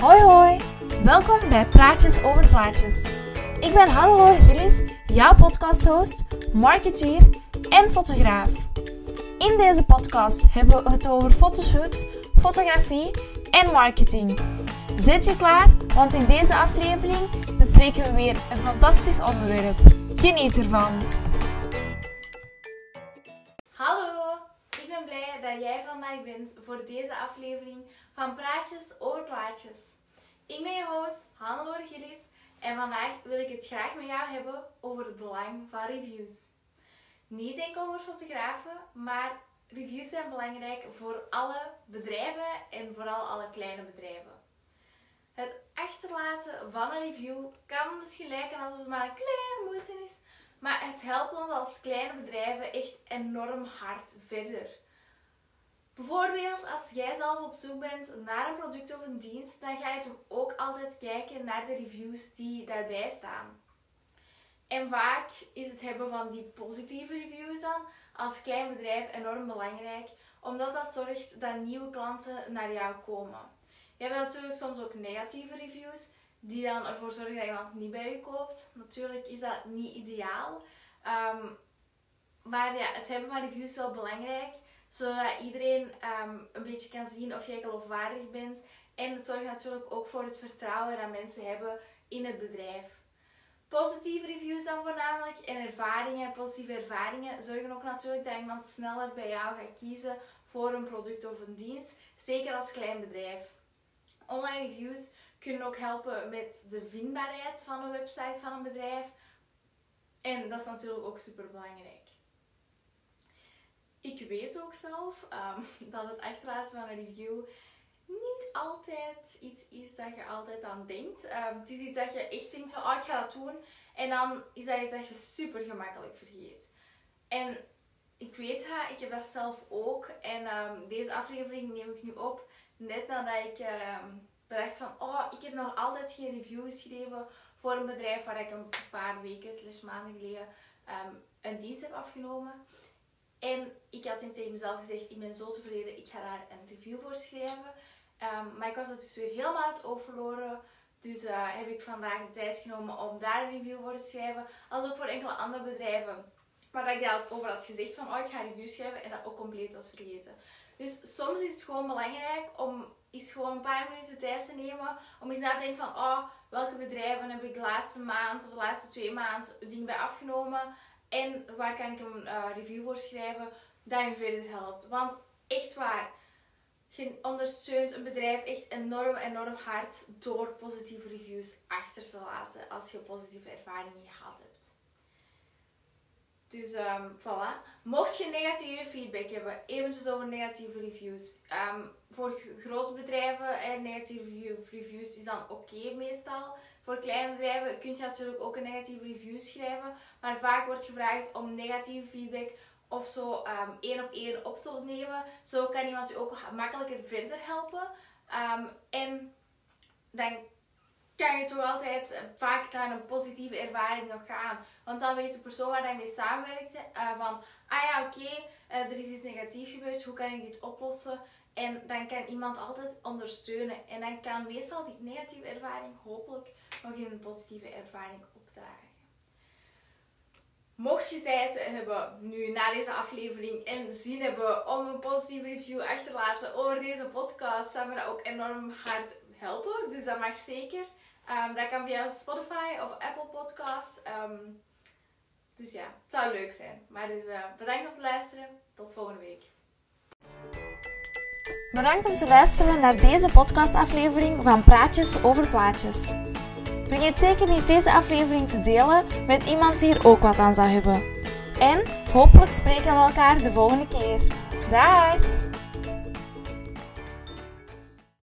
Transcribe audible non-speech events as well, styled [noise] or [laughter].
Hoi hoi, welkom bij Praatjes over Plaatjes. Ik ben Hannelore Gillis, jouw podcasthost, marketeer en fotograaf. In deze podcast hebben we het over fotoshoots, fotografie en marketing. Zit je klaar? Want in deze aflevering bespreken we weer een fantastisch onderwerp. Geniet ervan! Ben blij dat jij vandaag bent voor deze aflevering van Praatjes over Plaatjes. Ik ben je host Hannelore Gillis en vandaag wil ik het graag met jou hebben over het belang van reviews. Niet enkel voor fotografen, maar reviews zijn belangrijk voor alle bedrijven en vooral alle kleine bedrijven. Het achterlaten van een review kan misschien lijken alsof het maar een kleine moeite is, maar het helpt ons als kleine bedrijven echt enorm hard verder. Bijvoorbeeld als jij zelf op zoek bent naar een product of een dienst, dan ga je toch ook altijd kijken naar de reviews die daarbij staan. En vaak is het hebben van die positieve reviews dan als klein bedrijf enorm belangrijk, omdat dat zorgt dat nieuwe klanten naar jou komen. Je hebt natuurlijk soms ook negatieve reviews, die dan ervoor zorgen dat iemand niet bij je koopt. Natuurlijk is dat niet ideaal. Ehm, maar ja, het hebben van reviews is wel belangrijk, zodat iedereen ehm, een beetje kan zien of jij geloofwaardig bent. En het zorgt natuurlijk ook voor het vertrouwen dat mensen hebben in het bedrijf. Positieve reviews dan voornamelijk en ervaringen, positieve ervaringen, zorgen ook natuurlijk dat iemand sneller bij jou gaat kiezen voor een product of een dienst. Zeker als klein bedrijf. Online reviews kunnen ook helpen met de vindbaarheid van een website van een bedrijf. En dat is natuurlijk ook super belangrijk. Ik weet ook zelf um, [laughs] dat het achterlaten van een review niet altijd iets is dat je altijd aan denkt. Um, het is iets dat je echt denkt van, oh ik ga dat doen. En dan is dat iets dat je super gemakkelijk vergeet. En ik weet het, ik heb dat zelf ook. En um, deze aflevering neem ik nu op net nadat ik bedacht van, oh ik heb nog altijd geen review geschreven voor een bedrijf waar ik een paar weken slash maanden geleden een dienst heb afgenomen. En ik had toen tegen mezelf gezegd, ik ben zo tevreden, ik ga daar een review voor schrijven. Um, maar ik was het dus weer helemaal uit het verloren. Dus uh, heb ik vandaag de tijd genomen om daar een review voor te schrijven. Als ook voor enkele andere bedrijven. Waar dat ik dat over had gezegd van oh ik ga een review schrijven en dat ook compleet was vergeten. Dus soms is het gewoon belangrijk om eens gewoon een paar minuten tijd te nemen. Om eens na te denken van oh welke bedrijven heb ik de laatste maand of de laatste twee maanden dingen bij afgenomen. En waar kan ik een uh, review voor schrijven dat je verder helpt. Want echt waar je ondersteunt een bedrijf echt enorm, enorm hard door positieve reviews achter te laten als je positieve ervaringen gehad hebt. Dus um, voilà. Mocht je negatieve feedback hebben, eventjes over negatieve reviews. Um, voor grote bedrijven en negatieve reviews is dan oké meestal. Voor kleine bedrijven kun je natuurlijk ook een negatieve review schrijven. Maar vaak wordt gevraagd om negatieve feedback of zo um, één op één op te nemen. Zo kan iemand je ook makkelijker verder helpen. En dan kan je toch altijd uh, vaak naar een positieve ervaring nog gaan. Want dan weet de persoon waar je mee samenwerkt uh, van, ah ja oké, uh, er is iets negatiefs gebeurd, hoe kan ik dit oplossen? En dan kan iemand altijd ondersteunen. En dan kan meestal die negatieve ervaring hopelijk nog in een positieve ervaring opdragen. Mocht je tijd hebben nu na deze aflevering en zin hebben om een positieve review achter te laten over deze podcast, zou me dat ook enorm hard helpen. Dus dat mag zeker. Um, dat kan via Spotify of Apple Podcast. Um, dus ja, het zou leuk zijn. Maar dus uh, bedankt om te luisteren. Tot volgende week. Bedankt om te luisteren naar deze podcastaflevering van Praatjes over Plaatjes. Vergeet zeker niet deze aflevering te delen met iemand die er ook wat aan zou hebben. En hopelijk spreken we elkaar de volgende keer. Dag!